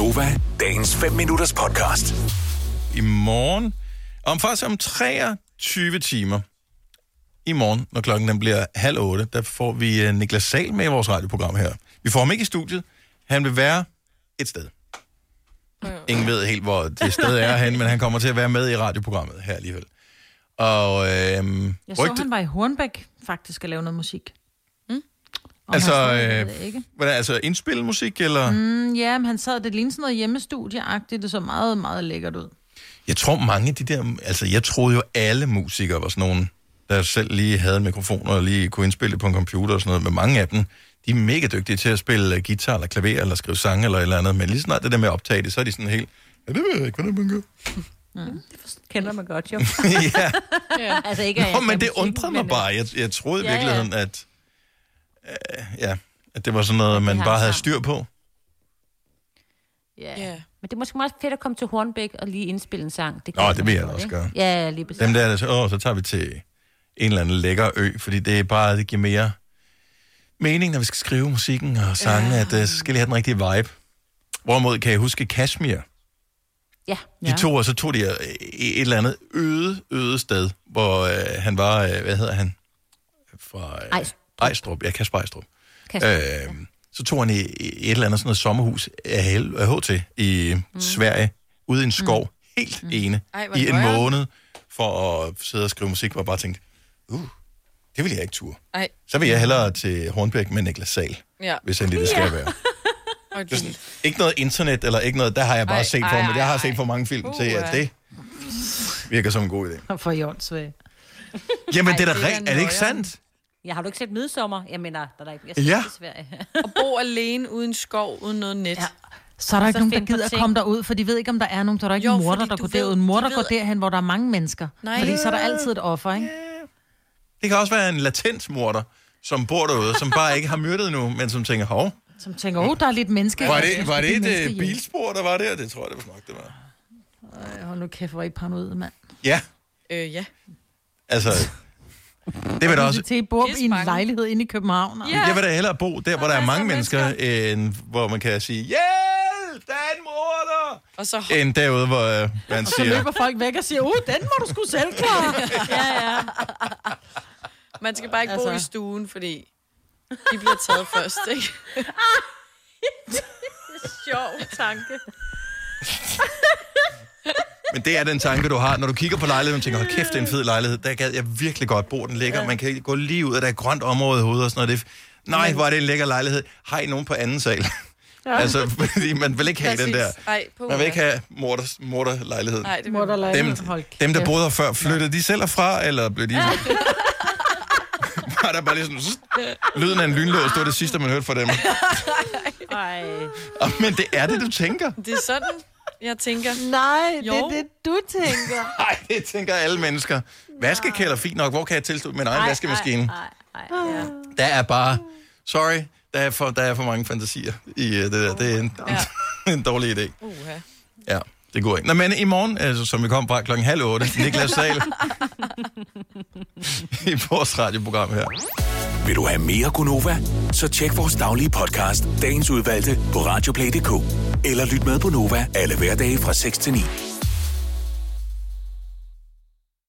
Gunova, dagens 5 minutters podcast. i morgen. Om faktisk om 23 timer i morgen, når klokken den bliver halv otte, der får vi uh, Niklas Sal med i vores radioprogram her. Vi får ham ikke i studiet. Han vil være et sted. Ingen ved helt, hvor det sted er henne, men han kommer til at være med i radioprogrammet her alligevel. Og øhm, Jeg så, rygte- han var i Hornbæk faktisk at lave noget musik. Mm? Altså, øh, det ikke. Hvordan, altså indspille musik, eller? Mm. Mm, ja, men han sad, det lignede sådan noget hjemmestudieagtigt, det så meget, meget lækkert ud. Jeg tror mange af de der, altså jeg troede jo alle musikere var sådan nogen, der selv lige havde en mikrofon og lige kunne indspille det på en computer og sådan noget, men mange af dem, de er mega dygtige til at spille øh, guitar eller klaver eller skrive sange eller et eller andet, men lige snart det der med at optage det, så er de sådan helt, ja, det ved jeg ikke, hvordan man gør. Kender man godt, jo. ja, altså ikke, at Nå, men det undrer mig bare. Jeg, jeg troede i Ja, ja. virkeligheden, at, øh, ja, at det var sådan noget, man bare havde styr på. Ja. Ja. Men det er måske meget fedt at komme til Hornbæk og lige indspille en sang. Det Nå, det vil jeg da også gøre. Ja, lige præcis. Dem der, der så, åh, så tager vi til en eller anden lækker ø, fordi det er bare, det giver mere mening, når vi skal skrive musikken og sange, ja. at uh, så skal de have den rigtige vibe. Hvorimod kan jeg huske Kashmir. Ja. De ja. to, og så tog de øh, et eller andet øde, øde sted, hvor øh, han var, øh, hvad hedder han? Fra øh, Ejstrup. Ejstrup. Ja, Kasper Ejstrup. Kasper, Øh, så tog han i, i et eller andet sådan noget sommerhus af HT i mm. Sverige, ude i en skov, mm. helt ene, Ej, i en nøjeren. måned, for at sidde og skrive musik, hvor jeg bare tænkte, uh, det vil jeg ikke turde. Ej, Så vil jeg hellere til Hornbæk med Niklas Sal, ja. hvis endelig det skal være. Og Det er sådan, ikke noget internet, eller ikke noget, der har jeg bare Ej, set ej, for mig. ej, Jeg har ej. set for mange film til, at det virker som en god idé. For Jonsvag. Jamen, Ej, det er da er rigtigt. Er det ikke sandt? Ja, har du ikke set Midsommer? Jeg mener, der er der ikke... Jeg Ja. i Sverige. At bo alene uden skov, uden noget net. Ja. Så er der Og ikke nogen, der gider at komme derud, for de ved ikke, om der er nogen. Der er der ikke Jo, en morder, der går ved- derud. En morder de går derhen, hvor der er mange mennesker. Nej. Fordi så er der altid et offer, ikke? Det kan også være en latent morder, som bor derude, som bare ikke har myrdet endnu, men som tænker, hov, Som tænker, åh, oh, der er lidt menneske. var det, var det et øh, bilspor, der var der? Det tror jeg, det var nok, det var. Ej, Hold nu kæft, hvor I paranoid, mand. Ja, Øh, ja. altså, det vil da også... Til bor Pis i en lejlighed inde i København. Ja. Jeg vil da hellere bo der, hvor der er mange mennesker, end hvor man kan sige, hjælp, der er en morder! Og så End derude, hvor øh, man Så siger, løber folk væk og siger, uh, den må du sgu selv klare. ja, ja. man skal bare ikke bo Altså. i stuen, fordi de bliver taget først, ikke? Sjov tanke. Men det er den tanke, du har, når du kigger på lejligheden og tænker, hold kæft, det er en fed lejlighed. Der gad jeg virkelig godt bo. Den ligger, man kan gå lige ud, og der er grønt område i hovedet og sådan noget. Det er, nej, hvor er det en lækker lejlighed. Har I nogen på anden sal? Ja. altså, fordi man vil ikke have den der. Ej, Man vil ikke have morder, morderlejlighed. Nej, det vil Mor, der man. lader Dem, Hold dem, der boede her før, flyttede de selv herfra, eller blev de... var der bare lige sådan... zzz, Lyden af en lynlås, det var det sidste, man hørte fra dem. Ej. Men det er det, du tænker. Det er sådan, jeg tænker. Nej, Jo. det er det, du tænker. Nej, det tænker alle mennesker. Vaskekælder, fint nok. Hvor kan jeg tilslutte min egen vaskemaskine? Nej, nej, ja. Der er bare... Sorry, der er for, der er for mange fantasier i uh, det der. Det er en, Ja. en dårlig idé. Uha. Ja, det går ikke. Nå, men i morgen, altså, som vi kom fra klokken halv otte, Niklas Sahl i vores radioprogram her. Vil du have mere Gunova? Så tjek vores daglige podcast, dagens udvalgte, på radioplay.dk. Eller lyt med på Nova alle hverdage fra 6 til 9.